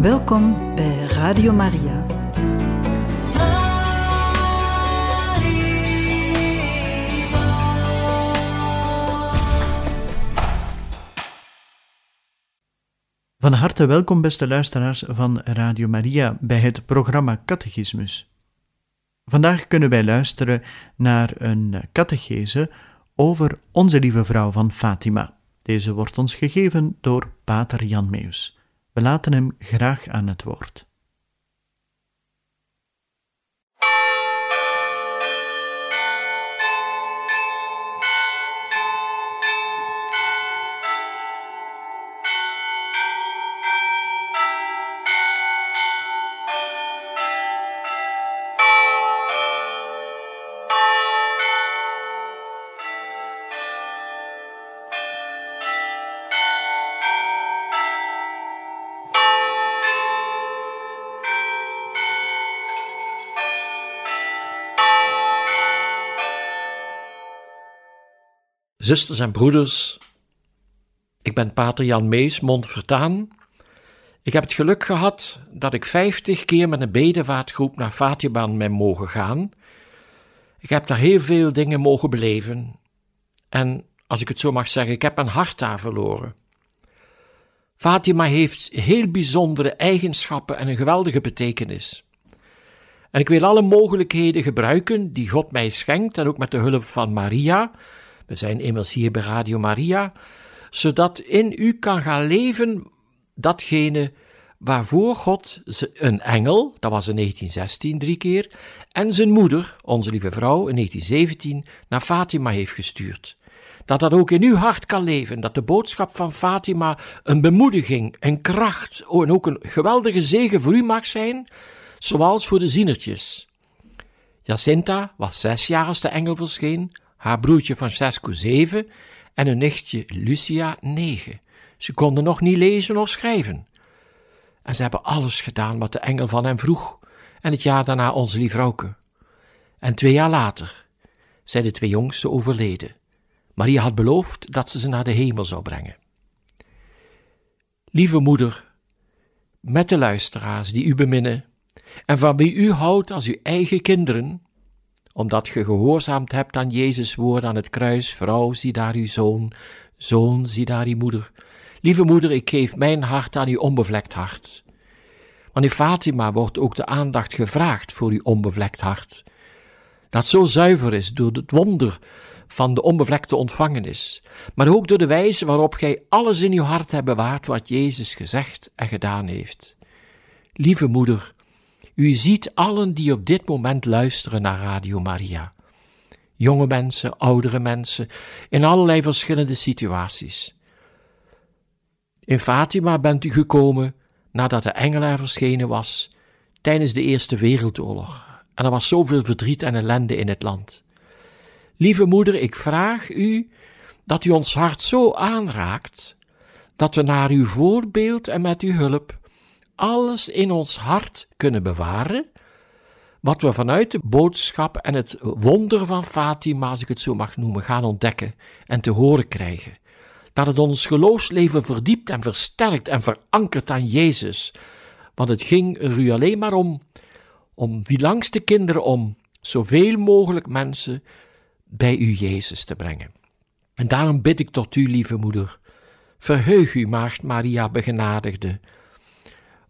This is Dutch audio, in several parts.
Welkom bij Radio Maria. Van harte welkom, beste luisteraars van Radio Maria, bij het programma Catechismus. Vandaag kunnen wij luisteren naar een catechese over Onze Lieve Vrouw van Fatima. Deze wordt ons gegeven door Pater Jan Meus. We laten hem graag aan het woord. Zusters en broeders, ik ben Pater Jan Mees, Montvertaan. Ik heb het geluk gehad dat ik vijftig keer met een bedevaartgroep naar Fatima ben mogen gaan. Ik heb daar heel veel dingen mogen beleven. En als ik het zo mag zeggen, ik heb een hart daar verloren. Fatima heeft heel bijzondere eigenschappen en een geweldige betekenis. En ik wil alle mogelijkheden gebruiken die God mij schenkt en ook met de hulp van Maria we zijn immers hier bij Radio Maria, zodat in u kan gaan leven datgene waarvoor God een engel, dat was in 1916 drie keer, en zijn moeder, onze lieve vrouw, in 1917 naar Fatima heeft gestuurd. Dat dat ook in uw hart kan leven, dat de boodschap van Fatima een bemoediging, een kracht en ook een geweldige zegen voor u mag zijn, zoals voor de zienertjes. Jacinta was zes jaar als de engel verscheen, haar broertje Francesco zeven en hun nichtje Lucia negen. Ze konden nog niet lezen of schrijven. En ze hebben alles gedaan wat de engel van hem vroeg, en het jaar daarna onze liefvrouwke. En twee jaar later zijn de twee jongsten overleden. Maria had beloofd dat ze ze naar de hemel zou brengen. Lieve moeder, met de luisteraars die u beminnen en van wie u houdt als uw eigen kinderen, omdat ge gehoorzaamd hebt aan Jezus' woord aan het kruis, vrouw, zie daar uw zoon, zoon, zie daar uw moeder. Lieve moeder, ik geef mijn hart aan uw onbevlekt hart. Want in Fatima wordt ook de aandacht gevraagd voor uw onbevlekt hart, dat zo zuiver is door het wonder van de onbevlekte ontvangenis, maar ook door de wijze waarop gij alles in uw hart hebt bewaard wat Jezus gezegd en gedaan heeft. Lieve moeder, u ziet allen die op dit moment luisteren naar Radio Maria. Jonge mensen, oudere mensen, in allerlei verschillende situaties. In Fatima bent u gekomen nadat de engel er verschenen was tijdens de Eerste Wereldoorlog. En er was zoveel verdriet en ellende in het land. Lieve moeder, ik vraag u dat u ons hart zo aanraakt dat we naar uw voorbeeld en met uw hulp alles in ons hart kunnen bewaren, wat we vanuit de boodschap en het wonder van Fatima, als ik het zo mag noemen, gaan ontdekken en te horen krijgen. Dat het ons geloofsleven verdiept en versterkt en verankert aan Jezus. Want het ging er u alleen maar om, om wie langs de kinderen om, zoveel mogelijk mensen bij u Jezus te brengen. En daarom bid ik tot u, lieve moeder, verheug u, maagd Maria begenadigde,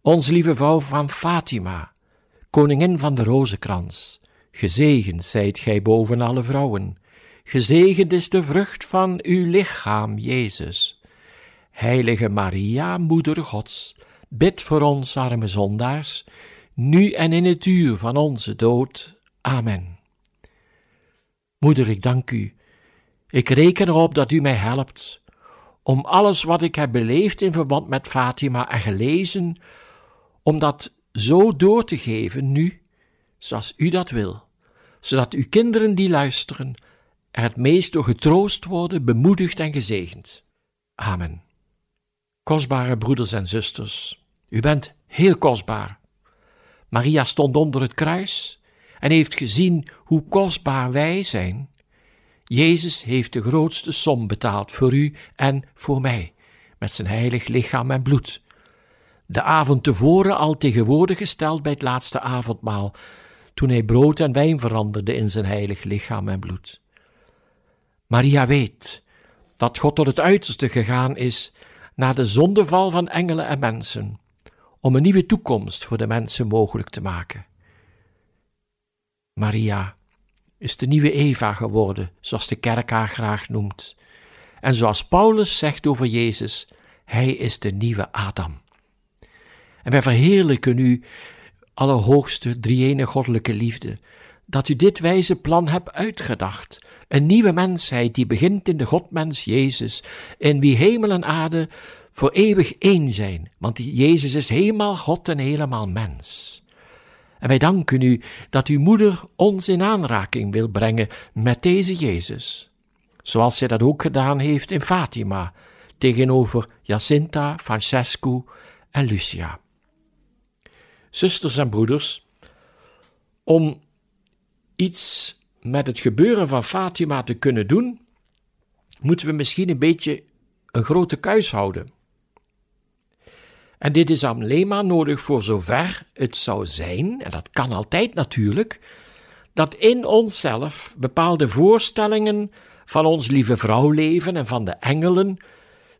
onze lieve vrouw van Fatima, koningin van de rozenkrans, gezegend zijt gij boven alle vrouwen, gezegend is de vrucht van uw lichaam, Jezus. Heilige Maria, Moeder Gods, bid voor ons arme zondaars, nu en in het uur van onze dood. Amen. Moeder, ik dank u. Ik reken erop dat u mij helpt om alles wat ik heb beleefd in verband met Fatima en gelezen, om dat zo door te geven nu, zoals u dat wil, zodat uw kinderen die luisteren er het meest door getroost worden, bemoedigd en gezegend. Amen. Kostbare broeders en zusters, u bent heel kostbaar. Maria stond onder het kruis en heeft gezien hoe kostbaar wij zijn. Jezus heeft de grootste som betaald voor u en voor mij, met zijn heilig lichaam en bloed de avond tevoren al tegenwoordig gesteld bij het laatste avondmaal, toen hij brood en wijn veranderde in zijn heilig lichaam en bloed. Maria weet dat God tot het uiterste gegaan is na de zondeval van engelen en mensen, om een nieuwe toekomst voor de mensen mogelijk te maken. Maria is de nieuwe Eva geworden, zoals de kerk haar graag noemt. En zoals Paulus zegt over Jezus, hij is de nieuwe Adam. En wij verheerlijken u, allerhoogste, drie goddelijke liefde, dat u dit wijze plan hebt uitgedacht. Een nieuwe mensheid die begint in de Godmens Jezus, in wie hemel en aarde voor eeuwig één zijn, want Jezus is helemaal God en helemaal mens. En wij danken u dat uw moeder ons in aanraking wil brengen met deze Jezus, zoals zij dat ook gedaan heeft in Fatima, tegenover Jacinta, Francesco en Lucia. Zusters en broeders, om iets met het gebeuren van Fatima te kunnen doen, moeten we misschien een beetje een grote kuis houden. En dit is alleen maar nodig voor zover het zou zijn, en dat kan altijd natuurlijk, dat in onszelf bepaalde voorstellingen van ons lieve vrouw leven en van de engelen,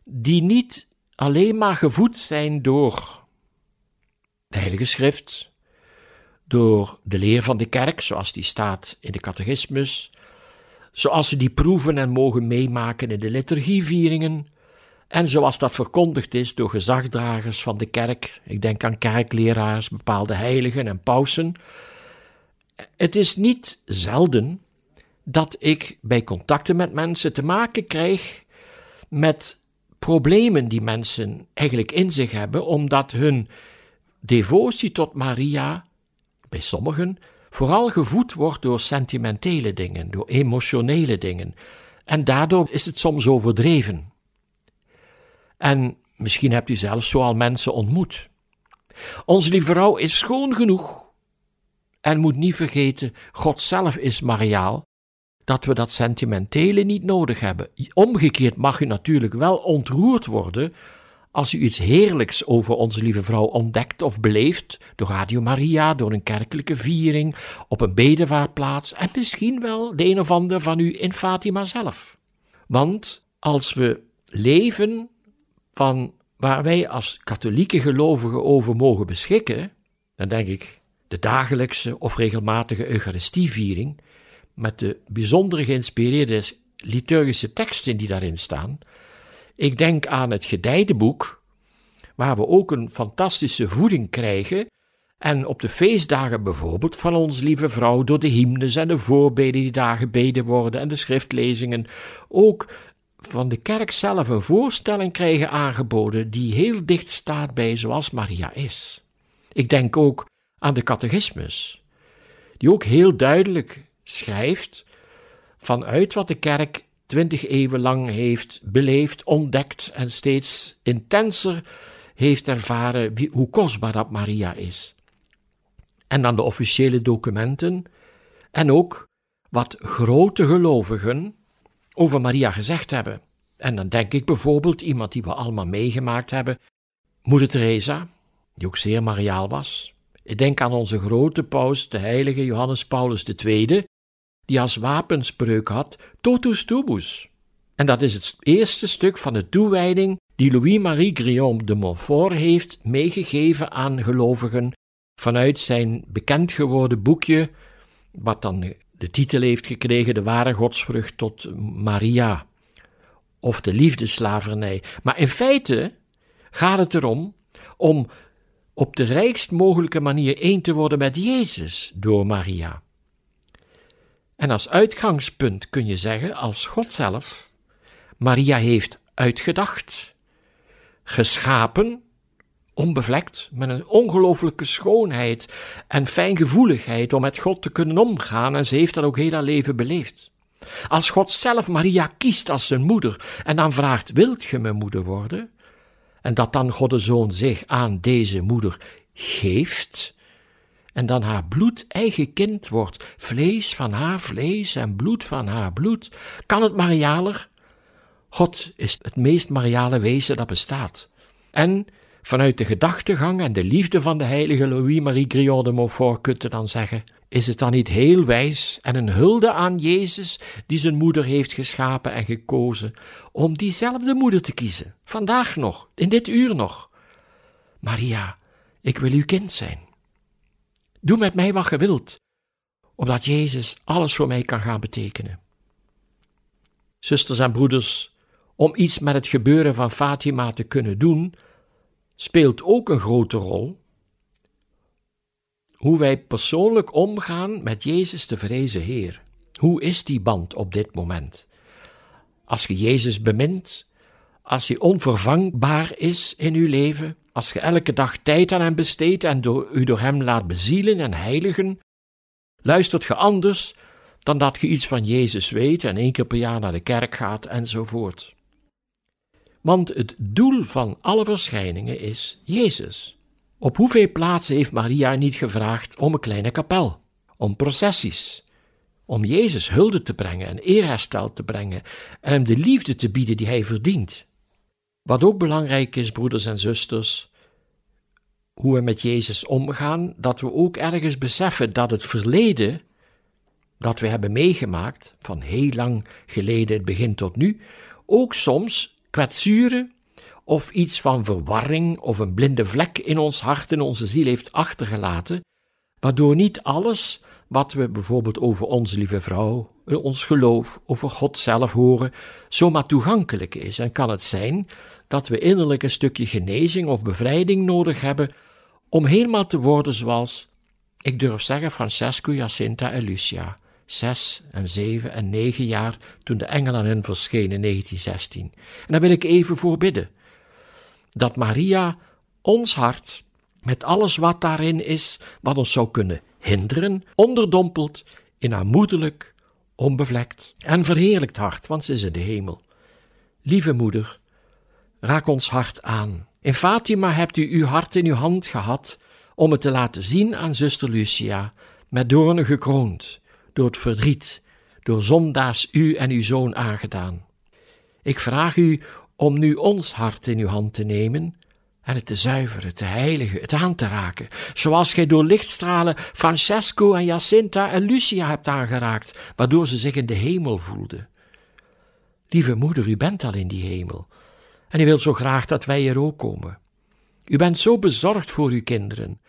die niet alleen maar gevoed zijn door de Heilige Schrift, door de leer van de kerk, zoals die staat in de catechismus, zoals ze die proeven en mogen meemaken in de liturgievieringen, en zoals dat verkondigd is door gezagdragers van de kerk, ik denk aan kerkleraars, bepaalde heiligen en pausen. Het is niet zelden dat ik bij contacten met mensen te maken krijg met problemen die mensen eigenlijk in zich hebben, omdat hun devotie tot Maria, bij sommigen, vooral gevoed wordt door sentimentele dingen, door emotionele dingen. En daardoor is het soms overdreven. En misschien hebt u zelfs zo al mensen ontmoet. Onze lieve vrouw is schoon genoeg. En moet niet vergeten, God zelf is mariaal, dat we dat sentimentele niet nodig hebben. Omgekeerd mag u natuurlijk wel ontroerd worden als u iets heerlijks over onze lieve vrouw ontdekt of beleeft, door Radio Maria, door een kerkelijke viering, op een bedevaartplaats en misschien wel de een of ander van u in Fatima zelf. Want als we leven van waar wij als katholieke gelovigen over mogen beschikken, dan denk ik de dagelijkse of regelmatige Eucharistieviering, met de bijzonder geïnspireerde liturgische teksten die daarin staan. Ik denk aan het Gedijdenboek, waar we ook een fantastische voeding krijgen. En op de feestdagen bijvoorbeeld van ons lieve vrouw door de hymnes en de voorbeden die daar gebeden worden en de schriftlezingen ook van de kerk zelf een voorstelling krijgen aangeboden die heel dicht staat bij zoals Maria is. Ik denk ook aan de catechismus, die ook heel duidelijk schrijft vanuit wat de kerk twintig eeuwen lang heeft beleefd, ontdekt en steeds intenser heeft ervaren hoe kostbaar dat Maria is. En dan de officiële documenten en ook wat grote gelovigen over Maria gezegd hebben. En dan denk ik bijvoorbeeld iemand die we allemaal meegemaakt hebben, Moeder Teresa, die ook zeer mariaal was. Ik denk aan onze grote paus, de heilige Johannes Paulus II, die als wapenspreuk had totus tubus. En dat is het eerste stuk van de toewijding die Louis-Marie Guillaume de Montfort heeft meegegeven aan gelovigen vanuit zijn bekend geworden boekje, wat dan de titel heeft gekregen De ware godsvrucht tot Maria, of de liefdeslavernij. Maar in feite gaat het erom om op de rijkst mogelijke manier één te worden met Jezus door Maria. En als uitgangspunt kun je zeggen, als God zelf, Maria heeft uitgedacht, geschapen onbevlekt, met een ongelooflijke schoonheid en fijngevoeligheid om met God te kunnen omgaan en ze heeft dat ook heel haar leven beleefd. Als God zelf Maria kiest als zijn moeder en dan vraagt, wilt je mijn moeder worden? En dat dan God de Zoon zich aan deze moeder geeft, en dan haar bloed eigen kind wordt, vlees van haar vlees en bloed van haar bloed, kan het marialer? God is het meest mariale wezen dat bestaat. En Vanuit de gedachtegang en de liefde van de heilige Louis-Marie Griot de Montfort kunt u dan zeggen: is het dan niet heel wijs en een hulde aan Jezus, die zijn moeder heeft geschapen en gekozen, om diezelfde moeder te kiezen, vandaag nog, in dit uur nog? Maria, ik wil uw kind zijn. Doe met mij wat je wilt, opdat Jezus alles voor mij kan gaan betekenen. Zusters en broeders, om iets met het gebeuren van Fatima te kunnen doen, speelt ook een grote rol hoe wij persoonlijk omgaan met Jezus de vrezen Heer. Hoe is die band op dit moment? Als je Jezus bemint, als hij onvervangbaar is in uw leven, als je elke dag tijd aan hem besteedt en u door hem laat bezielen en heiligen, luistert je anders dan dat je iets van Jezus weet en één keer per jaar naar de kerk gaat enzovoort. Want het doel van alle verschijningen is Jezus. Op hoeveel plaatsen heeft Maria niet gevraagd om een kleine kapel, om processies, om Jezus hulde te brengen en eerherstel te brengen en hem de liefde te bieden die hij verdient? Wat ook belangrijk is, broeders en zusters, hoe we met Jezus omgaan, dat we ook ergens beseffen dat het verleden dat we hebben meegemaakt, van heel lang geleden, het begin tot nu, ook soms kwetsuren of iets van verwarring of een blinde vlek in ons hart en onze ziel heeft achtergelaten, waardoor niet alles wat we bijvoorbeeld over onze lieve vrouw, ons geloof, over God zelf horen, zomaar toegankelijk is. En kan het zijn dat we innerlijk een stukje genezing of bevrijding nodig hebben om helemaal te worden zoals, ik durf zeggen, Francesco, Jacinta en Lucia, zes en zeven en negen jaar toen de engel aan hen verscheen in 1916. En daar wil ik even voor bidden dat Maria ons hart, met alles wat daarin is, wat ons zou kunnen hinderen, onderdompelt in haar moederlijk, onbevlekt en verheerlijkt hart, want ze is in de hemel. Lieve moeder, raak ons hart aan. In Fatima hebt u uw hart in uw hand gehad om het te laten zien aan zuster Lucia, met doornen gekroond, door het verdriet, door zondaars u en uw zoon aangedaan. Ik vraag u om nu ons hart in uw hand te nemen en het te zuiveren, te heiligen, het aan te raken, zoals gij door lichtstralen Francesco en Jacinta en Lucia hebt aangeraakt, waardoor ze zich in de hemel voelden. Lieve moeder, u bent al in die hemel, en u wilt zo graag dat wij er ook komen. U bent zo bezorgd voor uw kinderen.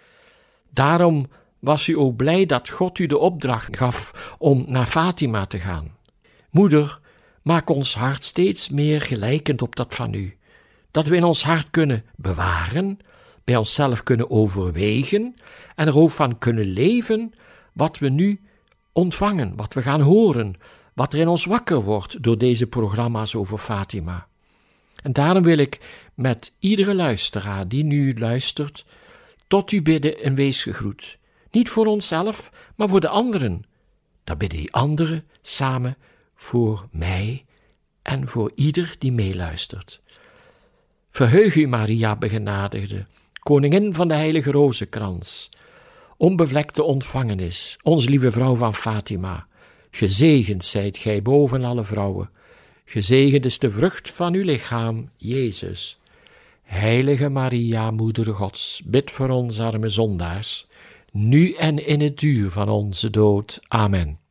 Daarom was u ook blij dat God u de opdracht gaf om naar Fatima te gaan. Moeder, Maak ons hart steeds meer gelijkend op dat van u. Dat we in ons hart kunnen bewaren, bij onszelf kunnen overwegen en er ook van kunnen leven wat we nu ontvangen, wat we gaan horen, wat er in ons wakker wordt door deze programma's over Fatima. En daarom wil ik met iedere luisteraar die nu luistert, tot u bidden en wees gegroet. Niet voor onszelf, maar voor de anderen. Dan bidden die anderen samen voor mij en voor ieder die meeluistert. Verheug u, Maria begenadigde, koningin van de heilige rozenkrans, onbevlekte ontvangenis, ons lieve vrouw van Fatima, gezegend zijt gij boven alle vrouwen, gezegend is de vrucht van uw lichaam, Jezus. Heilige Maria, Moeder Gods, bid voor ons arme zondaars, nu en in het uur van onze dood. Amen.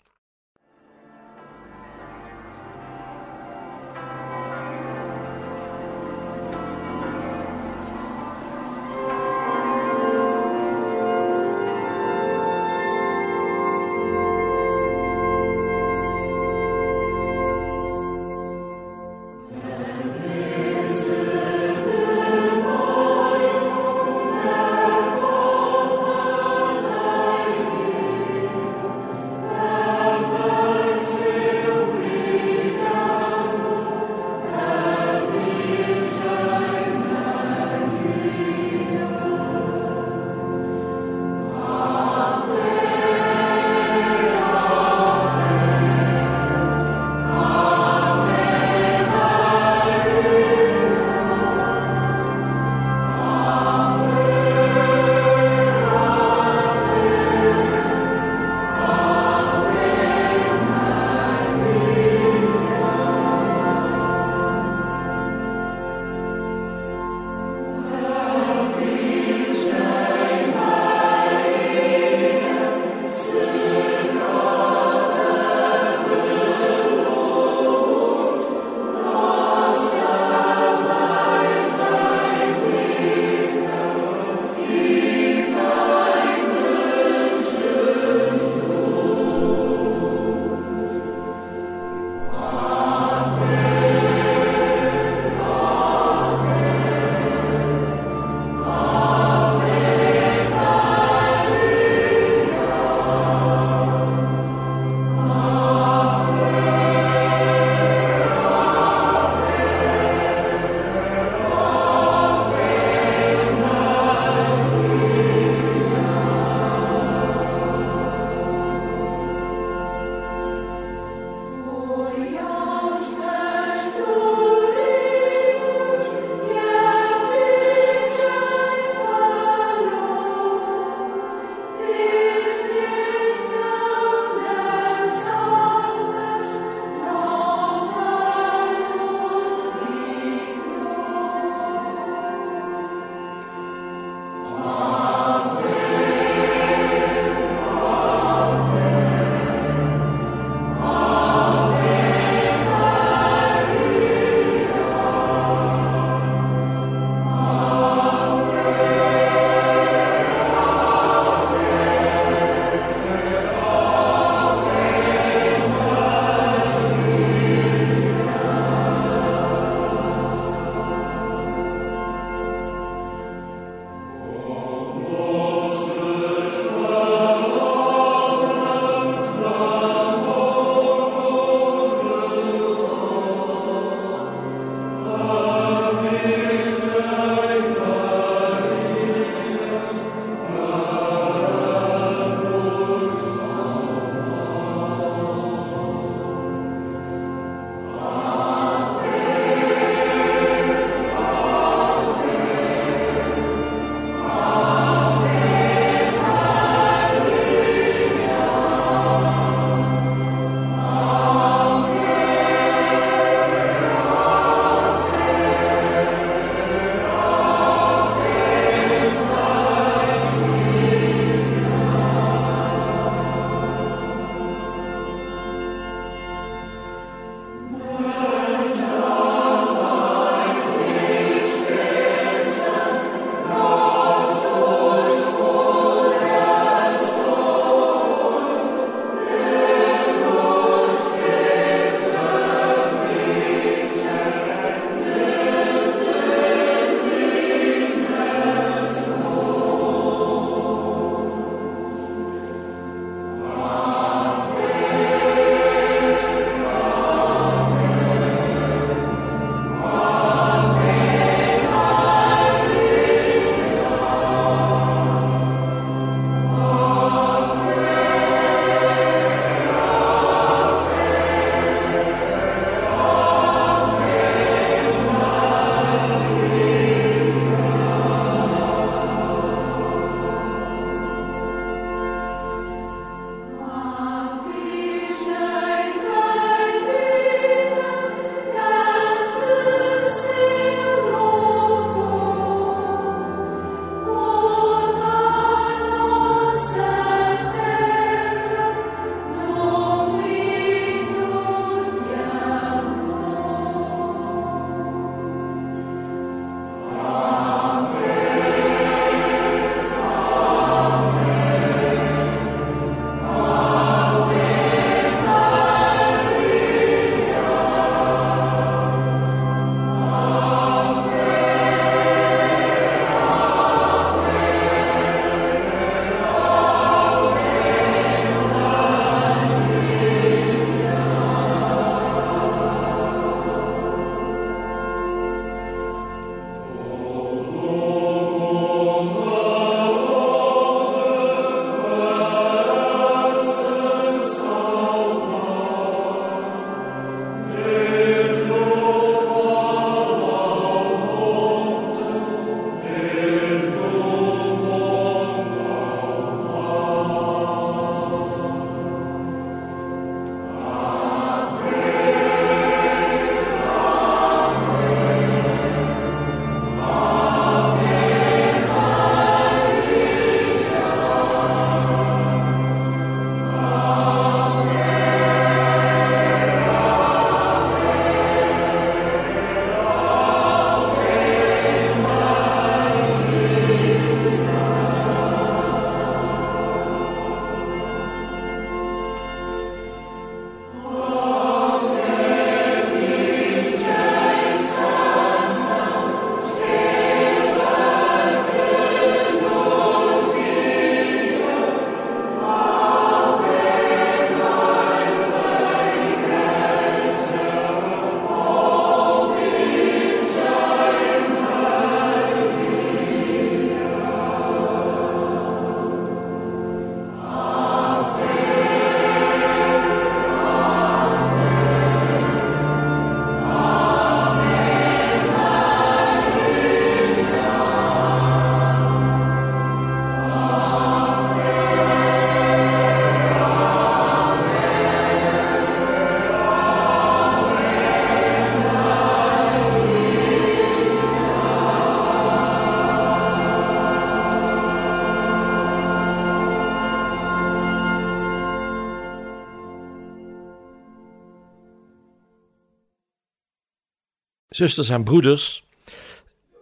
Zusters en broeders,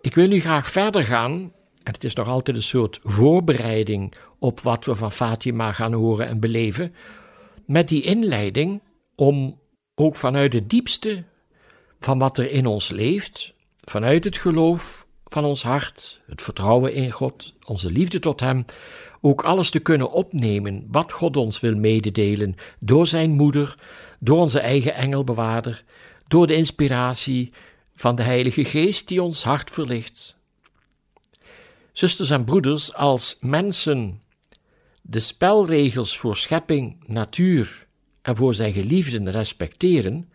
ik wil nu graag verder gaan, en het is nog altijd een soort voorbereiding op wat we van Fatima gaan horen en beleven, met die inleiding om ook vanuit het diepste van wat er in ons leeft, vanuit het geloof van ons hart, het vertrouwen in God, onze liefde tot Hem, ook alles te kunnen opnemen wat God ons wil mededelen door Zijn moeder, door onze eigen engelbewaarder, door de inspiratie van de Heilige Geest die ons hart verlicht. Zusters en broeders, als mensen de spelregels voor schepping, natuur en voor zijn geliefden respecteren,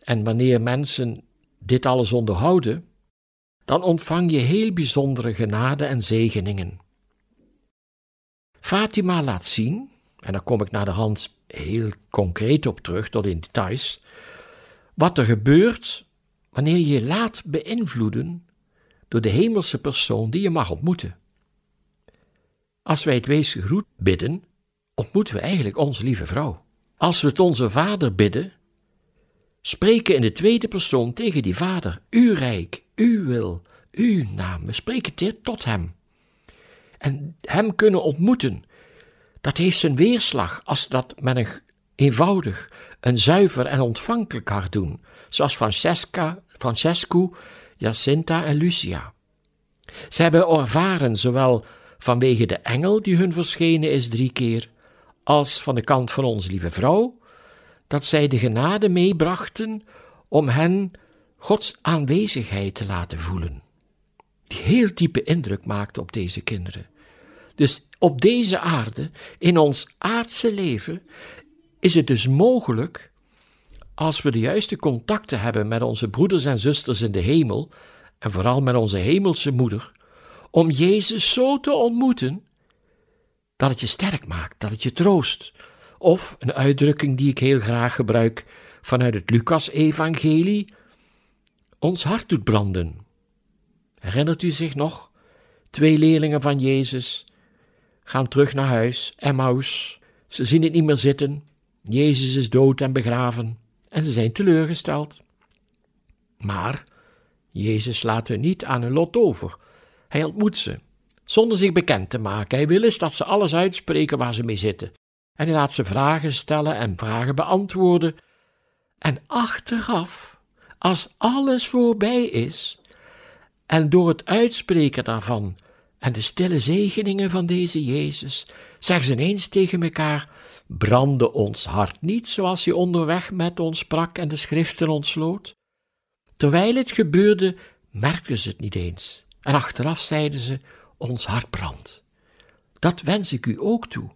en wanneer mensen dit alles onderhouden, dan ontvang je heel bijzondere genade en zegeningen. Fatima laat zien, en daar kom ik naar de hand heel concreet op terug, tot in details, wat er gebeurt wanneer je je laat beïnvloeden door de hemelse persoon die je mag ontmoeten. Als wij het weesgegroet bidden, ontmoeten we eigenlijk onze lieve vrouw. Als we het onze vader bidden, spreken in de tweede persoon tegen die vader, uw rijk, uw wil, uw naam. We spreken dit tot hem. En hem kunnen ontmoeten, dat heeft zijn weerslag als dat met een eenvoudig, een zuiver en ontvankelijk hart doen, zoals Francesca, Francesco, Jacinta en Lucia. Ze hebben ervaren, zowel vanwege de engel die hun verschenen is drie keer, als van de kant van onze lieve vrouw, dat zij de genade meebrachten om hen Gods aanwezigheid te laten voelen, die heel diepe indruk maakte op deze kinderen. Dus op deze aarde, in ons aardse leven, is het dus mogelijk, als we de juiste contacten hebben met onze broeders en zusters in de hemel, en vooral met onze hemelse moeder, om Jezus zo te ontmoeten dat het je sterk maakt, dat het je troost. Of een uitdrukking die ik heel graag gebruik vanuit het Lucas-evangelie, ons hart doet branden. Herinnert u zich nog? Twee leerlingen van Jezus gaan terug naar huis, Emmaus. Ze zien het niet meer zitten. Jezus is dood en begraven en ze zijn teleurgesteld. Maar Jezus laat hen niet aan hun lot over. Hij ontmoet ze, zonder zich bekend te maken. Hij wil eens dat ze alles uitspreken waar ze mee zitten. En hij laat ze vragen stellen en vragen beantwoorden. En achteraf, als alles voorbij is, en door het uitspreken daarvan en de stille zegeningen van deze Jezus, zeggen ze ineens tegen elkaar: brandde ons hart niet zoals hij onderweg met ons sprak en de schriften ontsloot? Terwijl het gebeurde, merkten ze het niet eens. En achteraf zeiden ze: ons hart brandt. Dat wens ik u ook toe.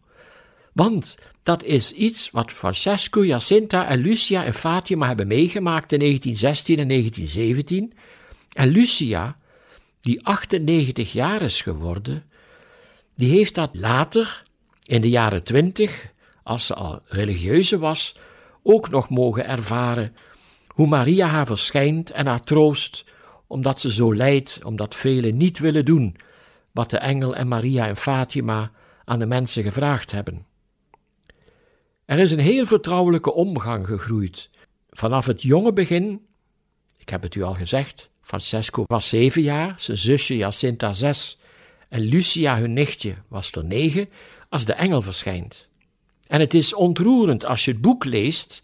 Want dat is iets wat Francesco, Jacinta en Lucia en Fatima hebben meegemaakt in 1916 en 1917. En Lucia, die 98 jaar is geworden, die heeft dat later, in de jaren 20, als ze al religieuze was, ook nog mogen ervaren hoe Maria haar verschijnt en haar troost, omdat ze zo lijdt, omdat velen niet willen doen wat de engel en Maria en Fatima aan de mensen gevraagd hebben. Er is een heel vertrouwelijke omgang gegroeid. Vanaf het jonge begin, ik heb het u al gezegd, Francesco was zeven jaar, zijn zusje Jacinta zes en Lucia, hun nichtje, was er negen, als de engel verschijnt. En het is ontroerend als je het boek leest,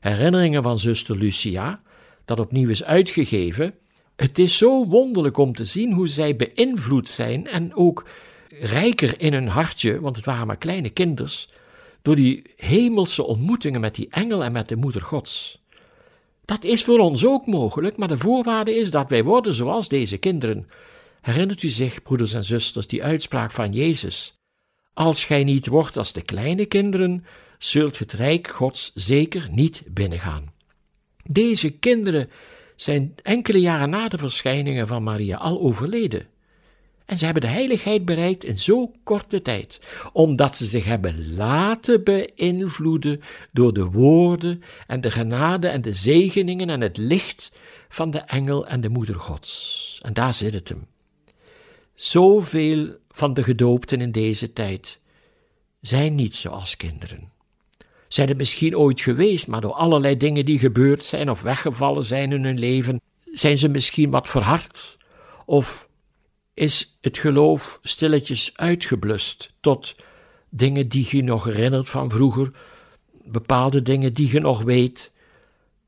Herinneringen van zuster Lucia, dat opnieuw is uitgegeven. Het is zo wonderlijk om te zien hoe zij beïnvloed zijn en ook rijker in hun hartje, want het waren maar kleine kinders, door die hemelse ontmoetingen met die engel en met de moeder Gods. Dat is voor ons ook mogelijk, maar de voorwaarde is dat wij worden zoals deze kinderen. Herinnert u zich, broeders en zusters, die uitspraak van Jezus? Als gij niet wordt als de kleine kinderen, zult het rijk Gods zeker niet binnengaan. Deze kinderen zijn enkele jaren na de verschijningen van Maria al overleden. En ze hebben de heiligheid bereikt in zo korte tijd, omdat ze zich hebben laten beïnvloeden door de woorden en de genade en de zegeningen en het licht van de engel en de moeder Gods. En daar zit het hem. Zoveel van de gedoopten in deze tijd zijn niet zoals kinderen. zijn het misschien ooit geweest, maar door allerlei dingen die gebeurd zijn of weggevallen zijn in hun leven, zijn ze misschien wat verhard? Of is het geloof stilletjes uitgeblust tot dingen die je nog herinnert van vroeger, bepaalde dingen die je nog weet,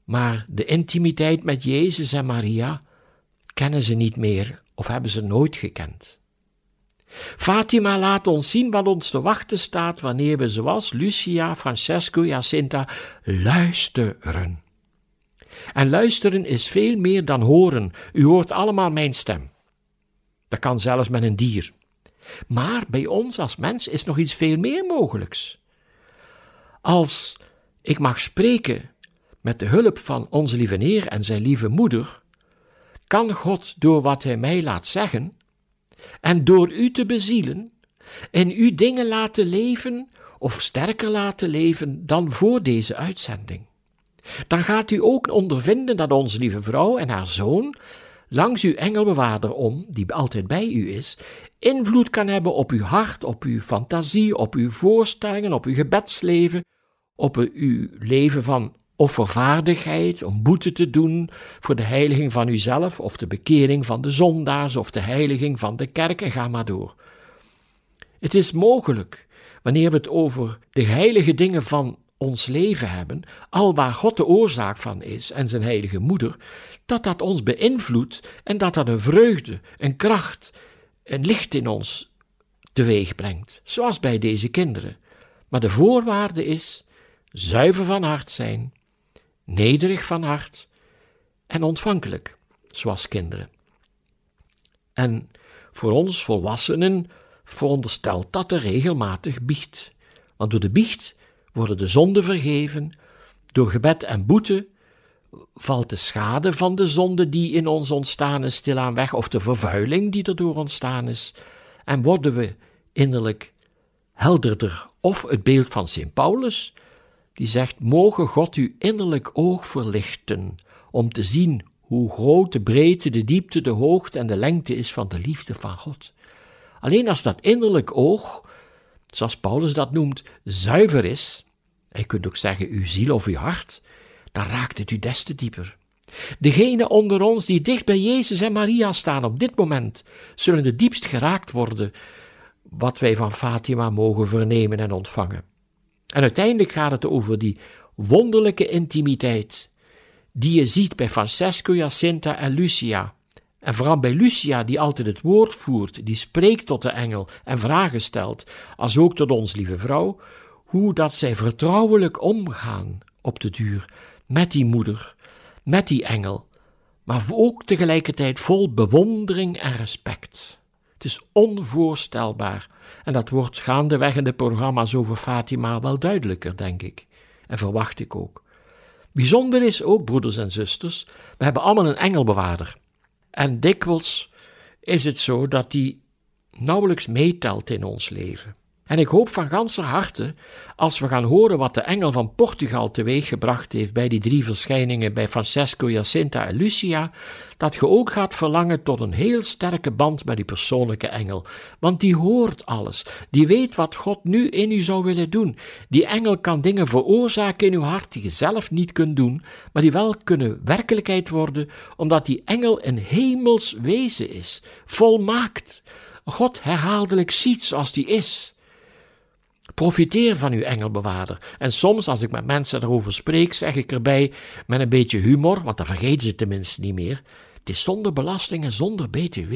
maar de intimiteit met Jezus en Maria kennen ze niet meer of hebben ze nooit gekend. Fatima laat ons zien wat ons te wachten staat wanneer we zoals Lucia, Francesco, Jacinta luisteren. En luisteren is veel meer dan horen. U hoort allemaal mijn stem. Dat kan zelfs met een dier. Maar bij ons als mens is nog iets veel meer mogelijks. Als ik mag spreken met de hulp van onze lieve Heer en zijn lieve moeder, kan God door wat Hij mij laat zeggen en door u te bezielen en u dingen laten leven of sterker laten leven dan voor deze uitzending. Dan gaat u ook ondervinden dat onze lieve vrouw en haar zoon langs uw engelbewaarder om, die altijd bij u is, invloed kan hebben op uw hart, op uw fantasie, op uw voorstellingen, op uw gebedsleven, op uw leven van offervaardigheid om boete te doen voor de heiliging van uzelf, of de bekering van de zondaars, of de heiliging van de kerk, en ga maar door. Het is mogelijk, wanneer we het over de heilige dingen van ons leven hebben, al waar God de oorzaak van is en zijn heilige moeder, dat dat ons beïnvloedt en dat dat een vreugde, een kracht, een licht in ons teweeg brengt, zoals bij deze kinderen. Maar de voorwaarde is zuiver van hart zijn, nederig van hart en ontvankelijk, zoals kinderen. En voor ons volwassenen veronderstelt dat er regelmatig biecht. Want door de biecht worden de zonden vergeven, door gebed en boete valt de schade van de zonde die in ons ontstaan is stilaan weg, of de vervuiling die erdoor ontstaan is, en worden we innerlijk helderder. Of het beeld van Sint Paulus, die zegt: Mogen God uw innerlijk oog verlichten, om te zien hoe groot de breedte, de diepte, de hoogte en de lengte is van de liefde van God. Alleen als dat innerlijk oog, zoals Paulus dat noemt, zuiver is, en je kunt ook zeggen uw ziel of uw hart, dan raakt het u des te dieper. Degenen onder ons die dicht bij Jezus en Maria staan op dit moment, zullen het diepst geraakt worden wat wij van Fatima mogen vernemen en ontvangen. En uiteindelijk gaat het over die wonderlijke intimiteit die je ziet bij Francesco, Jacinta en Lucia. En vooral bij Lucia, die altijd het woord voert, die spreekt tot de engel en vragen stelt, als ook tot ons lieve vrouw, hoe dat zij vertrouwelijk omgaan op de duur met die moeder, met die engel, maar ook tegelijkertijd vol bewondering en respect. Het is onvoorstelbaar en dat wordt gaandeweg in de programma's over Fatima wel duidelijker, denk ik. En verwacht ik ook. Bijzonder is ook, broeders en zusters, we hebben allemaal een engelbewaarder. En dikwijls is het zo dat die nauwelijks meetelt in ons leven. En ik hoop van ganser harte, als we gaan horen wat de engel van Portugal teweeggebracht heeft bij die drie verschijningen bij Francesco, Jacinta en Lucia, dat je ook gaat verlangen tot een heel sterke band met die persoonlijke engel. Want die hoort alles, die weet wat God nu in u zou willen doen. Die engel kan dingen veroorzaken in uw hart die je zelf niet kunt doen, maar die wel kunnen werkelijkheid worden, omdat die engel een hemels wezen is, volmaakt. God herhaaldelijk ziet zoals die is. Profiteer van uw engelbewaarder. En soms, als ik met mensen erover spreek, zeg ik erbij met een beetje humor, want dan vergeten ze tenminste niet meer. Het is zonder belasting en zonder BTW.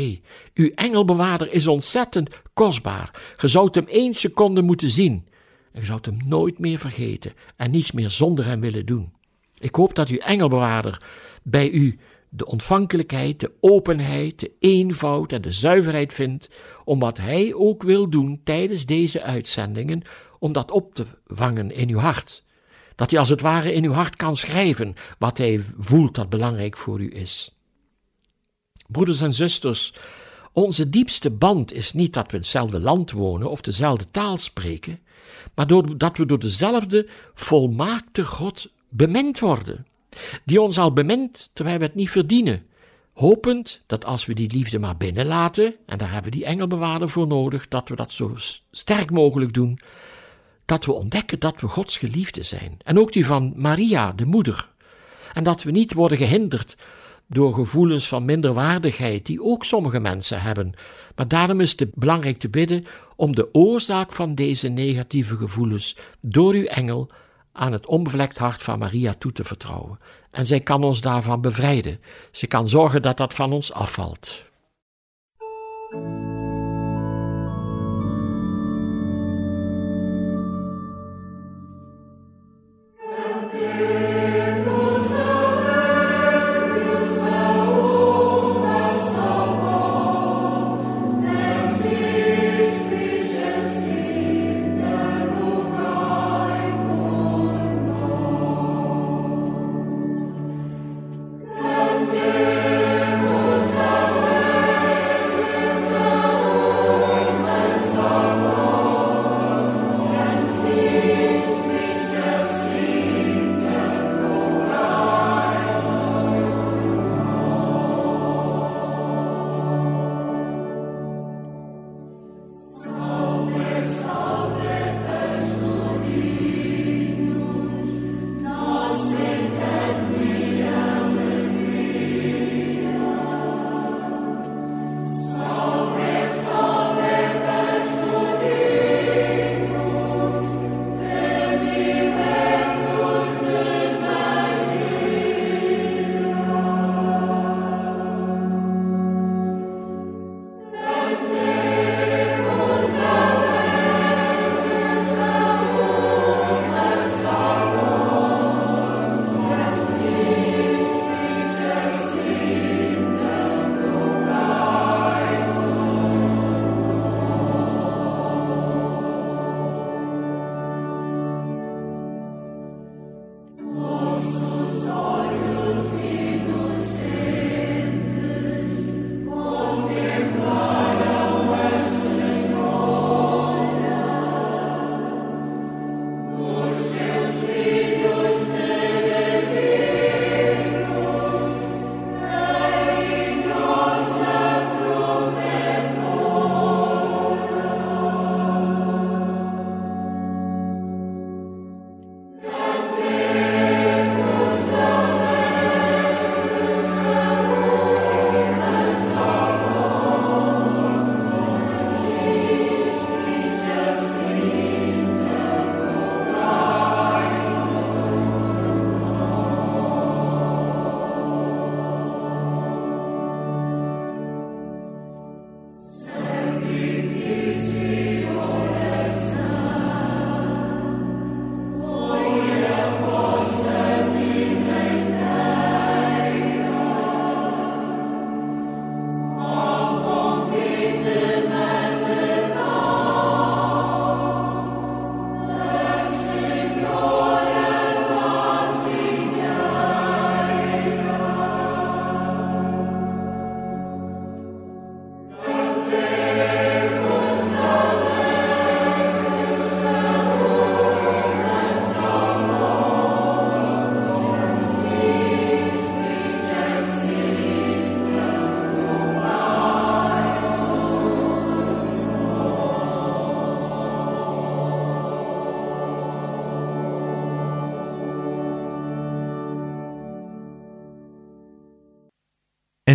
Uw engelbewaarder is ontzettend kostbaar. Je zou hem één seconde moeten zien. En je zou hem nooit meer vergeten en niets meer zonder hem willen doen. Ik hoop dat uw engelbewaarder bij u de ontvankelijkheid, de openheid, de eenvoud en de zuiverheid vindt om wat hij ook wil doen tijdens deze uitzendingen, om dat op te vangen in uw hart. Dat hij als het ware in uw hart kan schrijven wat hij voelt dat belangrijk voor u is. Broeders en zusters, onze diepste band is niet dat we hetzelfde land wonen of dezelfde taal spreken, maar dat we door dezelfde volmaakte God bemind worden die ons al bemint terwijl we het niet verdienen, hopend dat als we die liefde maar binnenlaten, en daar hebben we die engelbewaarder voor nodig, dat we dat zo sterk mogelijk doen, dat we ontdekken dat we Gods geliefde zijn. En ook die van Maria, de moeder. En dat we niet worden gehinderd door gevoelens van minderwaardigheid, die ook sommige mensen hebben. Maar daarom is het belangrijk te bidden om de oorzaak van deze negatieve gevoelens door uw engel aan het onbevlekt hart van Maria toe te vertrouwen. En zij kan ons daarvan bevrijden. Ze kan zorgen dat dat van ons afvalt.